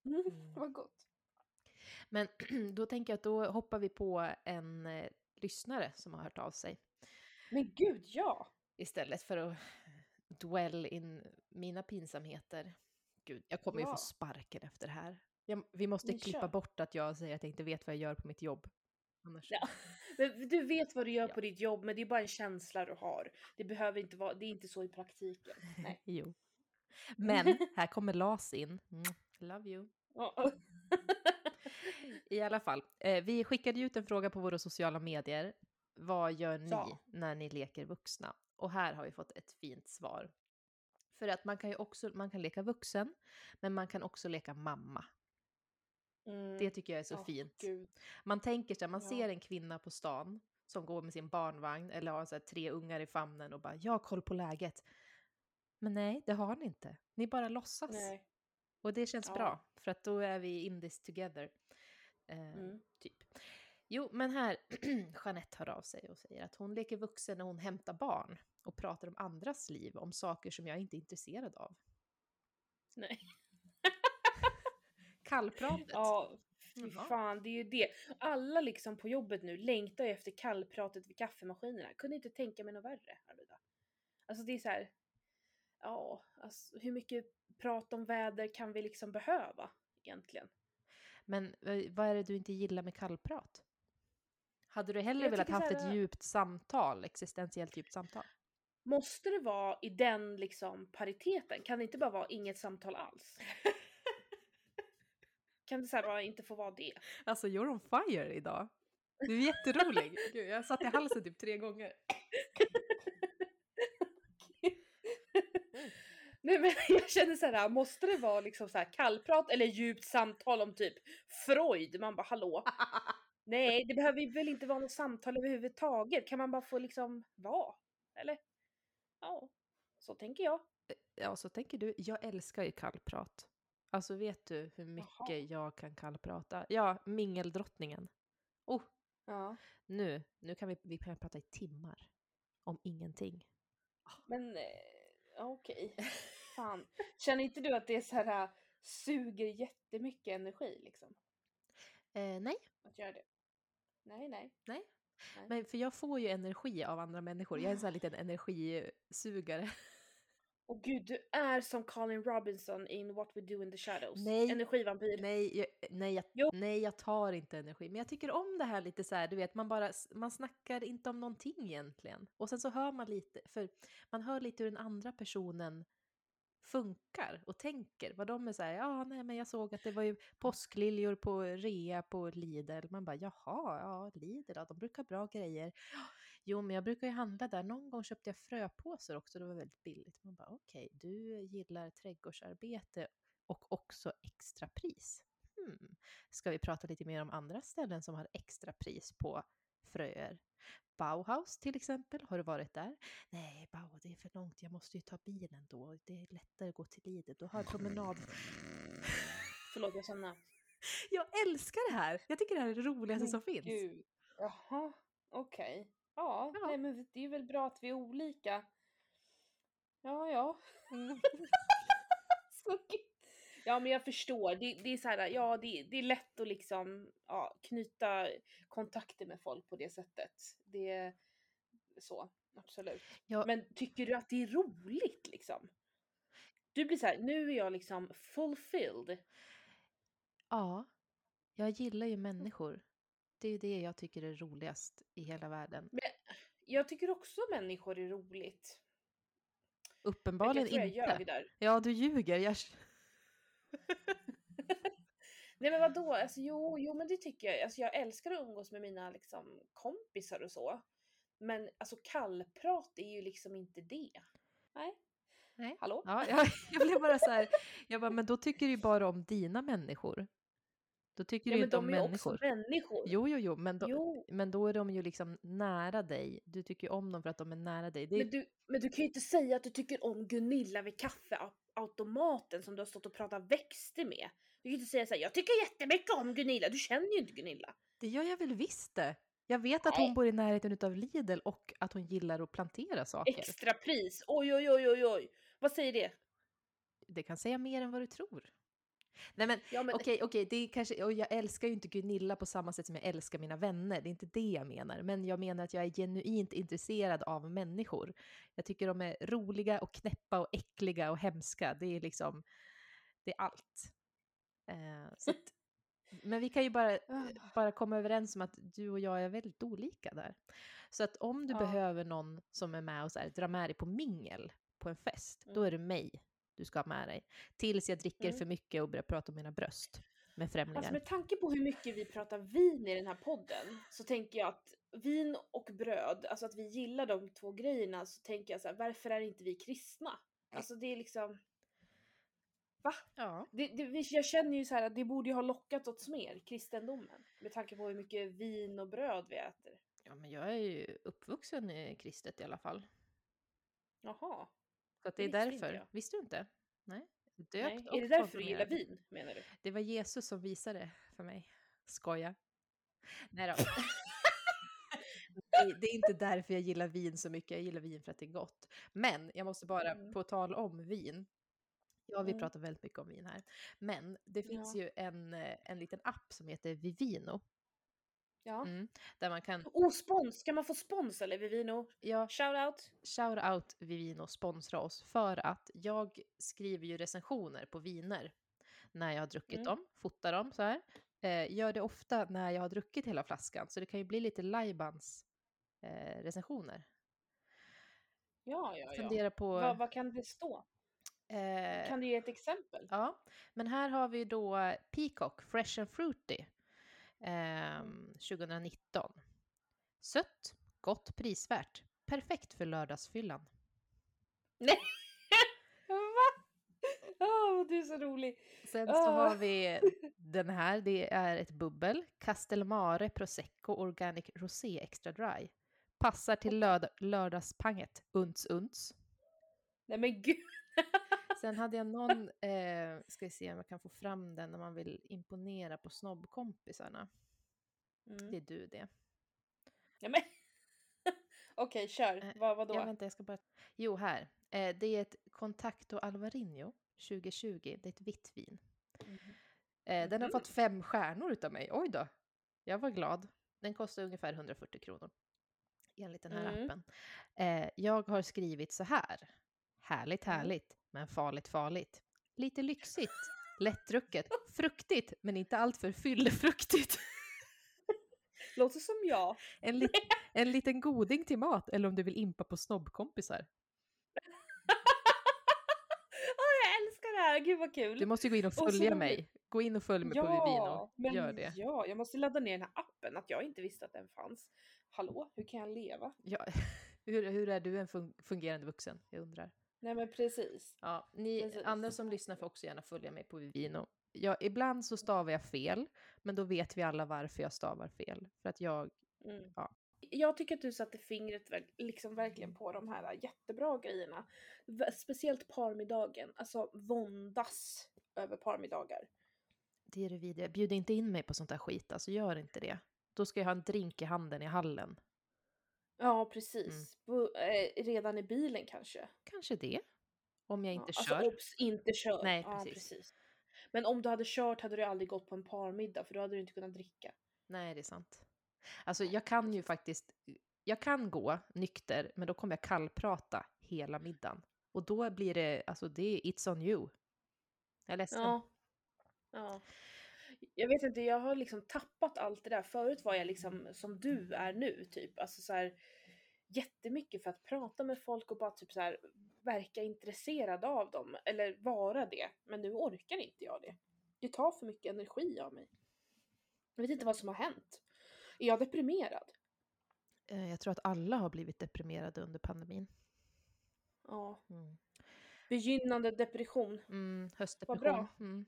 Mm. [laughs] Vad gott. Men [clears throat] då tänker jag att då hoppar vi på en eh, lyssnare som har hört av sig. Men gud ja! Istället för att dwell in mina pinsamheter. Gud, jag kommer ju Ja. få sparken efter det här. Jag, vi måste Men klippa kör. bort att jag säger att jag inte vet vad jag gör på mitt jobb. Annars... Ja. [laughs] Du vet vad du gör Ja. på ditt jobb men det är bara en känsla du har. Det behöver inte vara, det är inte så i praktiken. Nej. [laughs] Jo. Men [laughs] här kommer LAS in. Mm, love you. I alla fall, eh, vi skickade ut en fråga på våra sociala medier. Vad gör ni Ja. när ni leker vuxna? Och här har vi fått ett fint svar. För att man kan ju också, man kan leka vuxen, men man kan också leka mamma. Mm. Det tycker jag är så Åh, fint. Gud. Man tänker sig, man Ja. ser en kvinna på stan som går med sin barnvagn eller har så här tre ungar i famnen och bara “jag har koll på läget”. Men nej, det har ni inte. Ni bara låtsas. Nej. Och det känns Ja. bra, för att då är vi in this together. Eh, Mm. Typ. Jo, men här, [clears throat] Jeanette hör av sig och säger att hon leker vuxen när hon hämtar barn och pratar om andras liv, om saker som jag inte är intresserad av. Nej. Kallpratet. Ja, fy fan, det är ju det. Alla liksom på jobbet nu längtar ju efter kallpratet vid kaffemaskinerna. Kunde inte tänka mig något värre, Arvida. Alltså det är så här. Ja, alltså hur mycket prat om väder kan vi liksom behöva egentligen? Men eh, vad är det du inte gillar med kallprat? Hade du hellre Jag velat haft ett här- djupt samtal, existentiellt djupt samtal? Måste det vara i den liksom pariteten? Kan det inte bara vara inget samtal alls? [laughs] kan det så bara inte få vara det? Alltså, you're on fire idag. Du är jätterolig. [laughs] Gud, jag satt i halsen typ tre gånger. [laughs] Nej men jag känner så här, måste det vara liksom så här kallprat eller djupt samtal om typ Freud? Man bara hallå? [laughs] Nej, det behöver väl inte vara något samtal överhuvudtaget. Kan man bara få liksom vara? Eller? Ja, så tänker jag. Ja, så tänker du. Jag älskar ju kallprat. Alltså vet du hur mycket Jaha. jag kan kallprata? Ja, mingeldrottningen. Oh, Ja. nu, nu kan vi, vi kan prata i timmar. Om ingenting. Men eh, okej. Fan. Känner inte du att det är så här äh, suger jättemycket energi liksom? Eh, nej, Att göra det? Nej, nej. nej. Nej. Men för jag får ju energi av andra människor. Jag är en sån här liten energisugare. Och gud, du är som Colin Robinson in What We Do In The Shadows. Nej. Energivampyr. Nej, jag, nej, jag, Jo. nej, jag tar inte energi. Men jag tycker om det här lite så här, du vet, man bara, man snackar inte om någonting egentligen. Och sen så hör man lite, för man hör lite hur den andra personen funkar och tänker. Vad de är så här, ja, nej, men jag såg att det var ju påskliljor på rea på Lidl. Man bara, jaha, ja, Lidl, ja, de brukar ha bra grejer. Jo, men jag brukar ju handla där. Någon gång köpte jag fröpåsar också, det var väldigt billigt. Man bara, okej, du gillar trädgårdsarbete och också extrapris. Hmm. Ska vi prata lite mer om andra ställen som har extrapris på fröer? Bauhaus till exempel, har du varit där? Nej, Bauhaus, det är för långt, jag måste ju ta bilen då. Det är lättare att gå till Lidl, då har promenad. [laughs] Förlåt, jag känner. Jag älskar det här! Jag tycker det här är det roligaste som finns. Gud. Jaha, okej. Ja, Ja. Nej, men det är väl bra att vi är olika. Ja, ja. Mm. [laughs] Ja, men jag förstår. Det, det är så här, ja, det, det är lätt att liksom ja, knyta kontakter med folk på det sättet. Det är så, absolut. Ja. Men tycker du att det är roligt liksom? Du blir så här, nu är jag liksom fulfilled. Ja, jag gillar ju människor. Det är ju det jag tycker är roligast i hela världen. Jag tycker också människor är roligt. Uppenbarligen jag tror jag inte. ljög där. Ja, du ljuger. Jag... [laughs] Nej men vadå, alltså jo, jo men det tycker jag. Alltså jag älskar att umgås med mina liksom kompisar och så. Men alltså kallprat är ju liksom inte det. Nej. Nej. Hallå? Ja, jag, [laughs] jag blev bara så här, jag bara, men då tycker du ju bara om dina människor. Då tycker Ja, du men inte om de är ju också människor. människor. Jo, jo, jo, men då, Jo. men då är de ju liksom nära dig. Du tycker ju om dem för att de är nära dig. Är, Men, du, men du kan ju inte säga att du tycker om Gunilla vid kaffeautomaten som du har stått och pratat växter med. Du kan ju inte säga såhär, jag tycker jättemycket om Gunilla, du känner ju inte Gunilla. det gör jag väl visst det. Jag vet att Nej. hon bor i närheten av Lidl och att hon gillar att plantera saker. Extra pris. Oj, oj, oj, oj, oj. Vad säger det? Det kan säga mer än vad du tror. Nej men Ja, men okej, okej, det är kanske, och jag älskar ju inte Gunilla på samma sätt som jag älskar mina vänner, det är inte det jag menar, men jag menar att jag är genuint intresserad av människor. Jag tycker de är roliga och knäppa och äckliga och hemska, det är liksom, det är allt. Eh, så att, men vi kan ju bara, Ah. bara komma överens om att du och jag är väldigt olika där. Så att om du Ja. behöver någon som är med och så här, drar med dig på mingel på en fest, då Mm. är det mig du ska ha med dig. Tills jag dricker Mm. för mycket och börjar prata om mina bröst med främlingar. Alltså med tanke på hur mycket vi pratar vin i den här podden så tänker jag att vin och bröd, alltså att vi gillar de två grejerna så tänker jag så här, varför är inte vi kristna? Alltså det är liksom, Ja. det, det, jag känner ju så här att det borde ju ha lockat oss mer, kristendomen. Med tanke på hur mycket vin och bröd vi äter. ja, men jag är ju uppvuxen i kristet i alla fall. Jaha. Det är Det inte därför. jag. Visste du inte? Nej. Döpt Nej. Är det därför du gillar vin menar du? Det var Jesus som visade för mig. Skoja. Nej då. [laughs] Det är inte därför jag gillar vin så mycket. Jag gillar vin för att det är gott. Men jag måste bara, Mm. på tal om vin. Ja, vi Mm. pratar väldigt mycket om vin här. Men det finns Ja. ju en, eh, en liten app som heter Vivino. Ja. Mm, där man kan, Oh, spons! Ska man få spons eller Vivino? ja, Shout out! shout out Vivino sponsra oss för att jag skriver ju recensioner på viner när jag har druckit Mm. dem, fotar dem så här. Eh, gör det ofta när jag har druckit hela flaskan, så det kan ju bli lite Laibans eh, recensioner. Ja, ja, ja. Fundera på... Vad, vad kan det stå? eh, Kan du ge ett exempel? Ja, men här har vi då Peacock Fresh and Fruity ehm, 2019. Sött, gott, prisvärt. Perfekt för lördagsfyllan. Nej! [laughs] Va? Åh, du är så rolig. Sen så Ah. har vi den här, det är ett bubbel. Castelmare Prosecco Organic Rosé Extra Dry. Passar till lörd- lördagspanget. Unts unts. Nej men gud. Sen hade jag någon, eh, ska vi se om jag kan få fram den när man vill imponera på snobbkompisarna. Mm. Det är du det. Nej, men. [laughs] Okej, kör. Eh, vad, vadå? Jag vänta, jag ska bara... Jo, här. Eh, det är ett Contacto Alvarinho 2020. Det är ett vitt vin. Mhm. Eh, den har Mhm. fått fem stjärnor utav mig. Oj då. Jag var glad. Den kostar ungefär 140 kronor. Enligt den här Mm. appen. Eh, jag har skrivit så här. Härligt, Mm. härligt, men farligt, farligt. Lite lyxigt, lättdrucket, fruktigt, men inte alltför fyllefruktigt. [laughs] Låter som jag. En, lit, en liten goding till mat eller om du vill impa på snobbkompisar. [laughs] Åh, jag älskar det här. Gud vad kul. Du måste ju gå in och så följa roligt. mig. Gå in och följ mig på Vivino. men Gör det. ja, jag måste ladda ner den här appen. Att jag inte visste att den fanns. Hallå, hur kan jag leva? Ja, [laughs] hur, hur är du en fun- fungerande vuxen? Jag undrar. Nej men precis. Ja, ni Precis. andra som lyssnar får också gärna följa mig på Vivino. Ja, ibland så stavar jag fel, men då vet vi alla varför jag stavar fel. För att jag, Mm. Ja. Jag tycker att du satte fingret liksom verkligen på de här jättebra grejerna. Speciellt parmiddagen. Alltså våndas över parmiddagar. det är det vidriga. Bjud inte in mig på sånt där skit, alltså gör inte det. Då ska jag ha en drink i handen i hallen. Ja, precis. Bu- eh, redan i bilen kanske. Kanske det. Om jag inte ja, kör. Alltså obs, inte kör. Nej, Ja, precis. Men om du hade kört hade du aldrig gått på en parmiddag för då hade du inte kunnat dricka. Nej, det är sant. Alltså jag kan ju faktiskt, jag kan gå nykter, men då kommer jag kallprata hela middagen. Och då blir det, alltså det är it's on you. Jag är ledsen. Ja. ja. Jag vet inte, jag har liksom tappat allt det där. Förut var jag liksom som du är nu, typ. Alltså så här jättemycket för att prata med folk och bara typ så här verka intresserad av dem. Eller vara det. Men nu orkar inte jag det. Det tar för mycket energi av mig. Jag vet inte vad som har hänt. Är jag deprimerad? Eh, Jag tror att alla har blivit deprimerade under pandemin. Ja. Mm. Begynnande depression. Mm, Vad höstdepression. bra. Mm.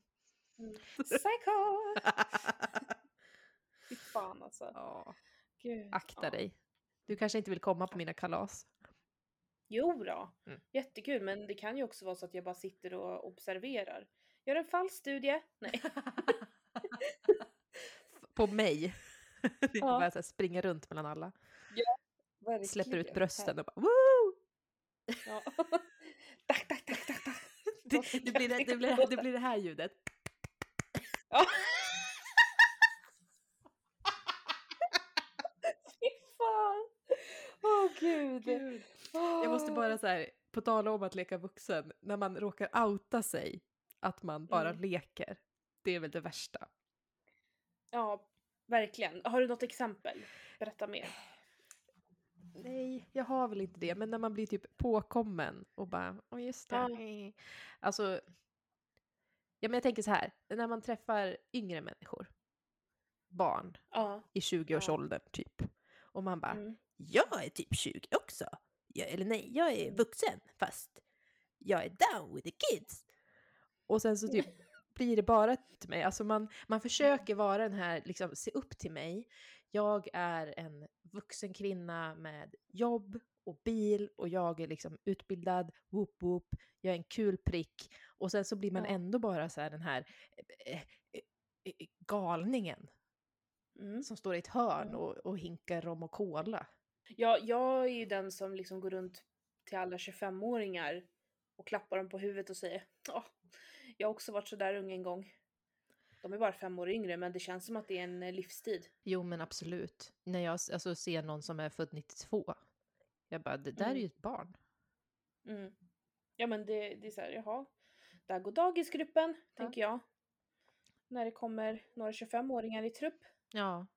Mm. Psycho! [laughs] Fy fan alltså. ja, Gud. akta ja. dig. Du kanske inte vill komma på mina kalas. Jo då. Mm. jättekul men det kan ju också vara så att jag bara sitter och observerar. Gör en fallstudie. Nej. [laughs] på mig. [laughs] Ja. bara så här, runt mellan alla. Släpper ut Verkligen. brösten och bara woo! Ja. Tack, tack, tack, tack, tack. Det, det, blir det, det, blir, det blir det här ljudet. Ja. [laughs] Fy fan! Åh gud. Jag måste bara så här, på tal om att leka vuxen, när man råkar outa sig att man bara Mm. leker. Det är väl det värsta. Ja, verkligen. Har du något exempel? Berätta mer. Nej, jag har väl inte det, men när man blir typ påkommen och bara, åh just det. Ja. eh." Alltså, ja men jag tänker så här, när man träffar yngre människor, barn Ja. i 20-årsåldern typ, och man bara, Mm. jag är typ 20 också. Jag, eller nej, jag är vuxen fast jag är down with the kids. Och sen så typ [laughs] blir det bara till mig. Alltså man, man försöker vara den här, liksom se upp till mig. Jag är en vuxen kvinna med jobb och bil och jag är liksom utbildad, whoop whoop, jag är en kul prick. Och sen så blir man Ja. ändå bara så här den här eh, eh, eh, galningen Mm. som står i ett hörn och, och hinkar rom och cola. Ja, jag är ju den som liksom går runt till alla 25-åringar och klappar dem på huvudet och säger ja, jag har också varit så där ung en gång. De är bara fem år yngre men det känns som att det är en livstid. Jo men absolut. När jag alltså, ser någon som är född 92, jag bara, det där är Mm. ju ett barn. Mm. Ja men det, det är så här, jaha. Där går dagisgruppen, tänker jag. När det kommer några 25-åringar i trupp. Ja.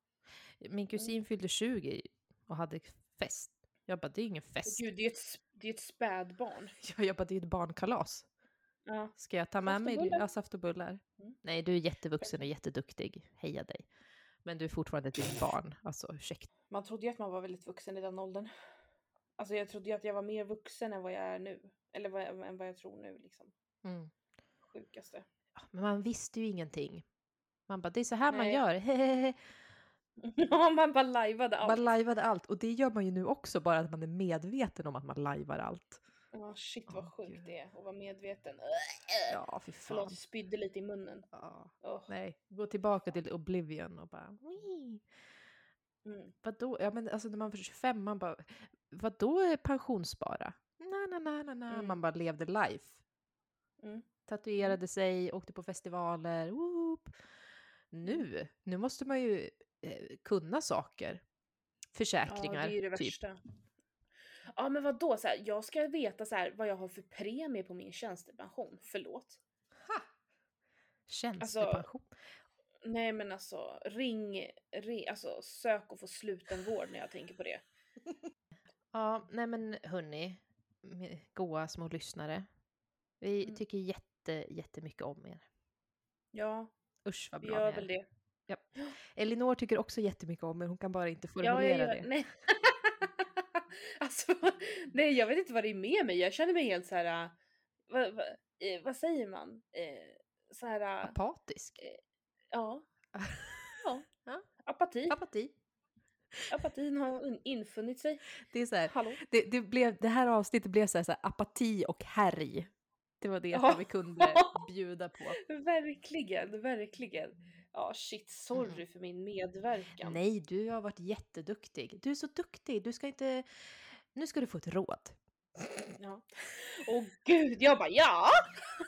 Min kusin fyllde 20 och hade fest. Jag bara, det är ingen fest. Gud, det är ett, det är ett spädbarn. [laughs] Jag bara, det är ett barnkalas. Ja. Ska jag ta med mig ja, saft och bullar? Mm. Nej, du är jättevuxen och jätteduktig. Heja dig. Men du är fortfarande ett barn. Alltså, ursäkta. Man trodde ju att man var väldigt vuxen i den åldern. Alltså jag trodde ju att jag var mer vuxen än vad jag är nu. Eller vad än vad jag tror nu liksom. Mm. Sjukaste. Ja, Men man visste ju ingenting. Man bara, det är så här man Nej. gör. Hehehe. [laughs] [laughs] Ja, man bara lajvade allt. Man lajvade allt. Och det gör man ju nu också, bara att man är medveten om att man lajvar allt. Ja, shit vad Åh, sjukt Gud. det är att vara medveten. Ja, fy fan. Förlåt, jag spydde lite i munnen. Ja, Åh. nej, gå tillbaka till Oblivion och bara... "Wii." Mm. Vadå? Ja, men alltså när man var 25, man bara... Vadå pensionsspara? Na, na, na, na, na. Mm. Man bara levde life. Mm. Tatuerade sig, åkte på festivaler. Whoop. Nu, nu måste man ju eh, kunna saker. Ja, Försäkringar, det är ju det typ. värsta. Ja, men vad då? Så här, jag ska veta så här, vad jag har för premie på min tjänstepension. Förlåt. Ha! Tjänstepension. Nej, men alltså ring, ring alltså sök och få slutenvård när jag tänker på det. [laughs] Ja, nej men hörni, goa små lyssnare. Vi Mm. tycker jätte, jättemycket om er. Ja, Usch vad vi bra gör ni väl det. [gasps] Elinor tycker också jättemycket om er, hon kan bara inte Ja, formulera jag gör, det. nej. [laughs] alltså, [laughs] nej, jag vet inte vad det är med mig. Jag känner mig helt så här. äh, Vad, vad, eh, vad säger man? Eh, så här. äh, Apatisk. Ja. Ja. Ja. Apati. Apati. Apatin har un- infunnit sig. Det är så här, det, det, blev, det här avsnittet blev så här, så här apati och härj. Det var det Ja. vi kunde [laughs] bjuda på. Verkligen, verkligen. Ja, shit, sorry för min medverkan. Mm. Nej, du har varit jätteduktig. Du är så duktig. Du ska inte... Nu ska du få ett råd. Ja. Åh gud, jag bara ja!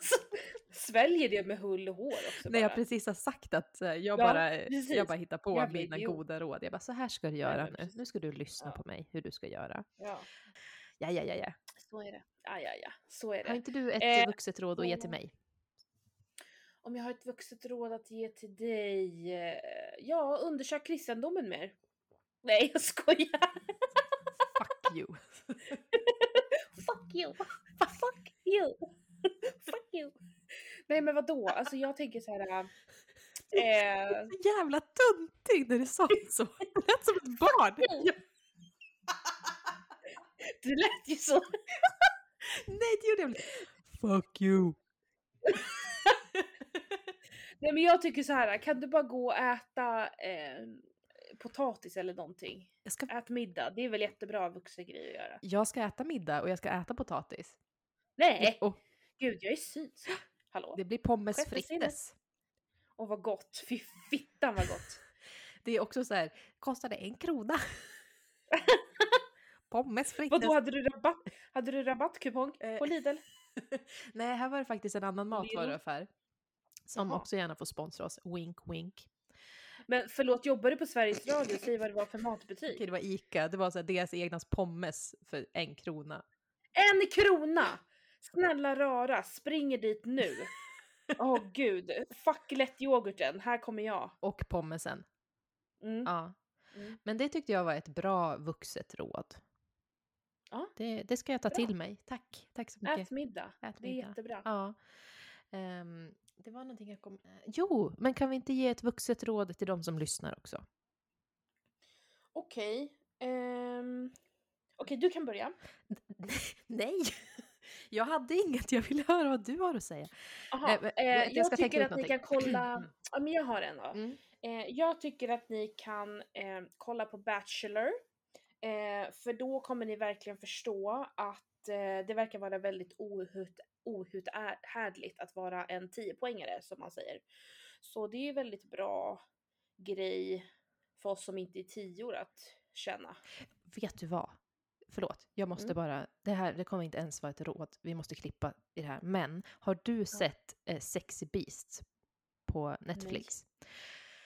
[laughs] Sväljer det med hull och hår också När jag precis har sagt att jag, Ja, bara, precis. jag bara hittar på Jävla mina idiot. goda råd. Jag bara, så här ska du göra nu. Nu ska du lyssna Ja. på mig, hur du ska göra. Ja, Ja, ja, ja, ja. så är det. Ja, ja, ja, så är Har det. inte du ett Eh, vuxet råd att ge till mig? Om jag har ett vuxet råd att ge till dig? eh, Ja, undersök kristendomen mer. Nej, jag skojar. Fuck you. [laughs] Fuck you. Fuck you. Fuck you. Nej men vadå? Alltså jag tänker så här. Eh, Så jävla töntig när du sa så. Det lät som ett barn. Det lät ju så. nej, det gjorde jag inte. Fuck you. Nej men jag tycker så här. Kan du bara gå och äta eh, potatis eller någonting? Jag ska, Ät middag. Det är väl jättebra vuxen grej att göra. jag ska äta middag och jag ska äta potatis. Nej! Och Gud jag är synsk. Hallå? det blir pommes frites. Och vad gott. Fy fittan vad gott. [laughs] Det är också så här, kostar det en krona? [laughs] Pommes frites. Vadå, hade du, rabatt, hade du rabattkupong Eh. på Lidl? [laughs] Nej, här var det faktiskt en annan matvaruaffär. Som Jaha. också gärna får sponsra oss. Wink wink. Men förlåt, jobbar du på Sveriges Radio? Säg vad det var för matbutik. Okej, det var Ica. Det var så här, deras egna pommes för en krona. En krona! Snälla rara, springer dit nu. [laughs] Åh gud, fuck lättyoghurten, här kommer jag. Och pommesen. Mm. Ja. Mm. Men det tyckte jag var ett bra vuxet råd. Ja. Det, det ska jag ta Bra. till mig. Tack. Tack så mycket. Ät middag, Ät det är middag. jättebra. Ja. Ehm, det var någonting jag kom... eh, Jo, men kan vi inte ge ett vuxet råd till de som lyssnar också? Okej, ehm, okej du kan börja. [laughs] Nej! Jag hade inget. Jag ville höra vad du har att säga. Aha, Eh, eh, jag jag, tycker tänka att ni kan någonting. kolla, [clears throat] ja men jag har en då. Mm. Eh, jag tycker att ni kan eh, kolla på Bachelor. Eh, för då kommer ni verkligen förstå att eh, det verkar vara väldigt ohut, outhärdligt att vara en 10-poängare som man säger. Så det är väldigt bra grej för oss som inte är tior att känna. Vet du vad? Förlåt, jag måste Mm. bara... Det här det kommer inte ens vara ett råd. Vi måste klippa i det här. Men har du sett eh, Sexy Beasts på Netflix?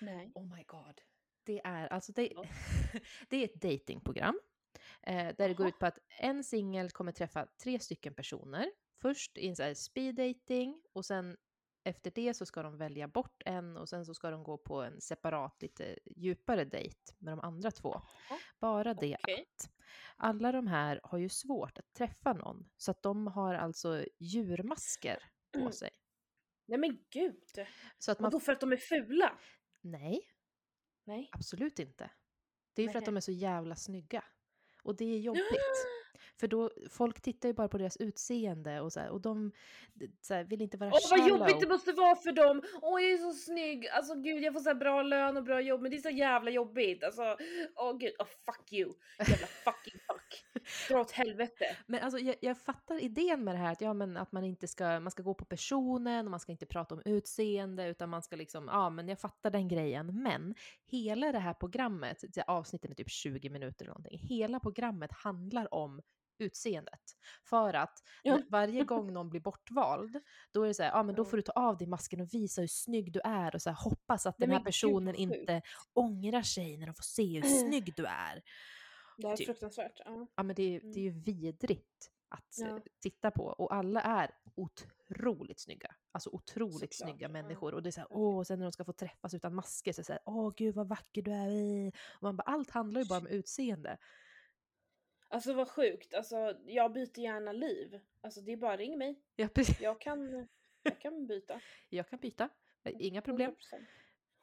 Nej. Oh my god. Det är alltså det, Ja. [laughs] det är ett datingprogram eh, där det går Jaha. ut på att en singel kommer träffa tre stycken personer. Först i en speed dating och sen efter det så ska de välja bort en och sen så ska de gå på en separat lite djupare dejt med de andra två. Bara det Okej. att alla de här har ju svårt att träffa någon så att de har alltså djurmasker på Mm. sig. Nej men gud! Så att man... Vadå för att de är fula? Nej, Nej. Absolut inte. Det är ju för att de är så jävla snygga. Och det är jobbigt. [gasps] [laughs] För då, folk tittar ju bara på deras utseende och så här, och de så här, vill inte vara Åh vad shallow. jobbigt det måste vara för dem! Åh jag är så snygg! Alltså gud jag får så bra lön och bra jobb men det är så jävla jobbigt. Alltså åh gud, oh, fuck you! Jävla fucking fuck! Dra åt helvete! [laughs] Men alltså jag, jag fattar idén med det här att, ja, men att man inte ska, man ska gå på personen och man ska inte prata om utseende utan man ska liksom, ja men jag fattar den grejen. Men hela det här programmet, avsnittet är typ 20 minuter eller någonting, hela programmet handlar om utseendet. För att Ja. varje [laughs] gång någon blir bortvald, då är det så här, ja men då får du ta av dig masken och visa hur snygg du är och så här, hoppas att Nej, den här gud, personen sjukt. inte ångrar sig när de får se hur snygg du är. Det är Typ. fruktansvärt. Ja. Ja men det är, det är ju vidrigt att eh, Ja. titta på och alla är otroligt snygga. Alltså otroligt Såklart, snygga människor och det är så här, Verkligen. åh, och sen när de ska få träffas utan masker så är det så här, åh gud vad vacker du är. i." Och man bara, allt handlar ju bara om utseende. Alltså vad sjukt, alltså jag byter gärna liv. Alltså det är bara ring mig. Ja, precis. Jag kan, jag kan byta. [laughs] Jag kan byta, inga problem. 100%.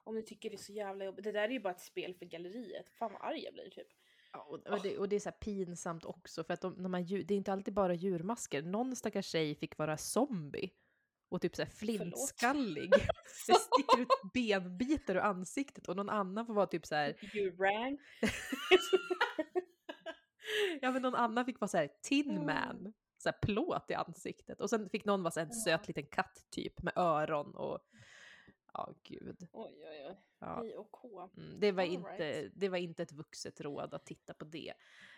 Om ni tycker det är så jävla jobbigt. Det där är ju bara ett spel för galleriet. Fan vad arg jag blir typ. Ja, och, och, det, och det är så pinsamt också för att de, de här, det är inte alltid bara djurmasker. Någon stackars tjej fick vara zombie och typ så här flintskallig. [laughs] Det sticker ut benbitar ur ansiktet och någon annan får vara typ så här [laughs] You rang. [laughs] Ja men någon annan fick vara så här Tin. Man, så här plåt i ansiktet. Och sen fick någon vara så en söt liten katt typ med öron och ja gud. Oj oj oj. Ja. Hej och K. Mm, det, var All inte, right. det var inte ett vuxet råd att titta på det.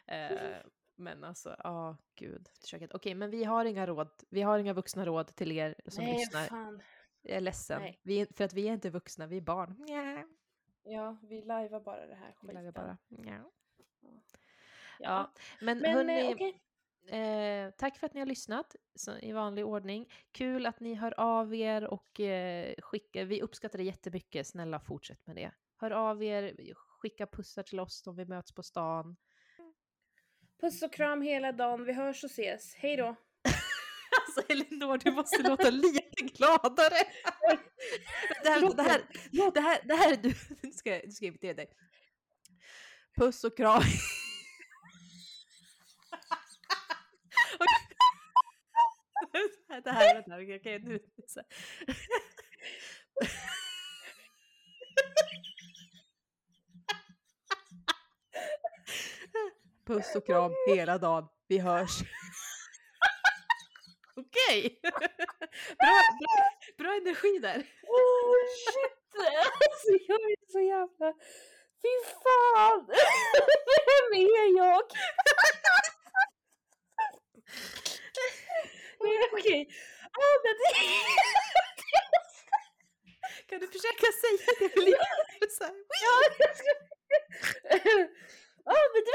Eh, [laughs] men alltså, ja gud. Försöket. Okej, men vi har inga råd. Vi har inga vuxna råd till er som Nej lyssnar. fan. Jag är ledsen. Nej. Vi, för att vi är inte vuxna, vi är barn. Nja, Ja, vi lajvar bara det här vi lagar skiten. bara. Nja. Ja. Men, Men hörni, eh, okej. Eh, tack för att ni har lyssnat så, i vanlig ordning. Kul att ni hör av er och eh, skickar. Vi uppskattar det jättemycket. Snälla fortsätt med det. Hör av er, skicka pussar till oss om vi möts på stan. Puss och kram hela dagen. Vi hörs och ses. Hej då. [laughs] Alltså Elinor, du måste låta lite gladare. [laughs] det, här, det, här, det, här, det här är du. [laughs] Nu ska, jag- nu ska invitera dig. Puss och kram. Det här, vänta, okej, okej, nu. Puss och kram hela dagen. Vi hörs. Okej! Bra, bra, bra energi där. Oh shit! Alltså jag är så jävla Fy fan! Vem är jag? Okej. Ja men Kan du försöka säga det gör? Så här. Ja, jag ska... Ja men det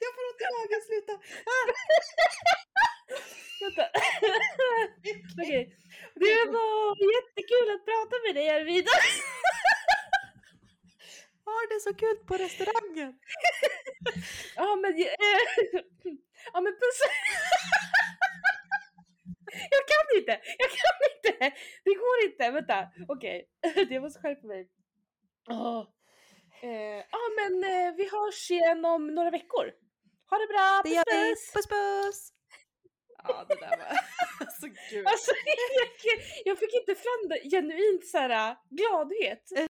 Jag får ont i magen, sluta! Vänta. Okej. Det var jättekul att prata med dig Arvida. Har det så kul på restaurangen? Ja men... eh, Ja men puss. Jag kan inte! Jag kan inte! Det går inte! Vänta, okej. Jag måste skärpa mig. Eh, Ja men eh, vi hörs igen om några veckor. Ha det bra! Det Puss vi! puss! Puss puss! Ja, det där var... [laughs] Alltså gud. Alltså, jag, jag fick inte fram det genuint så här gladhet.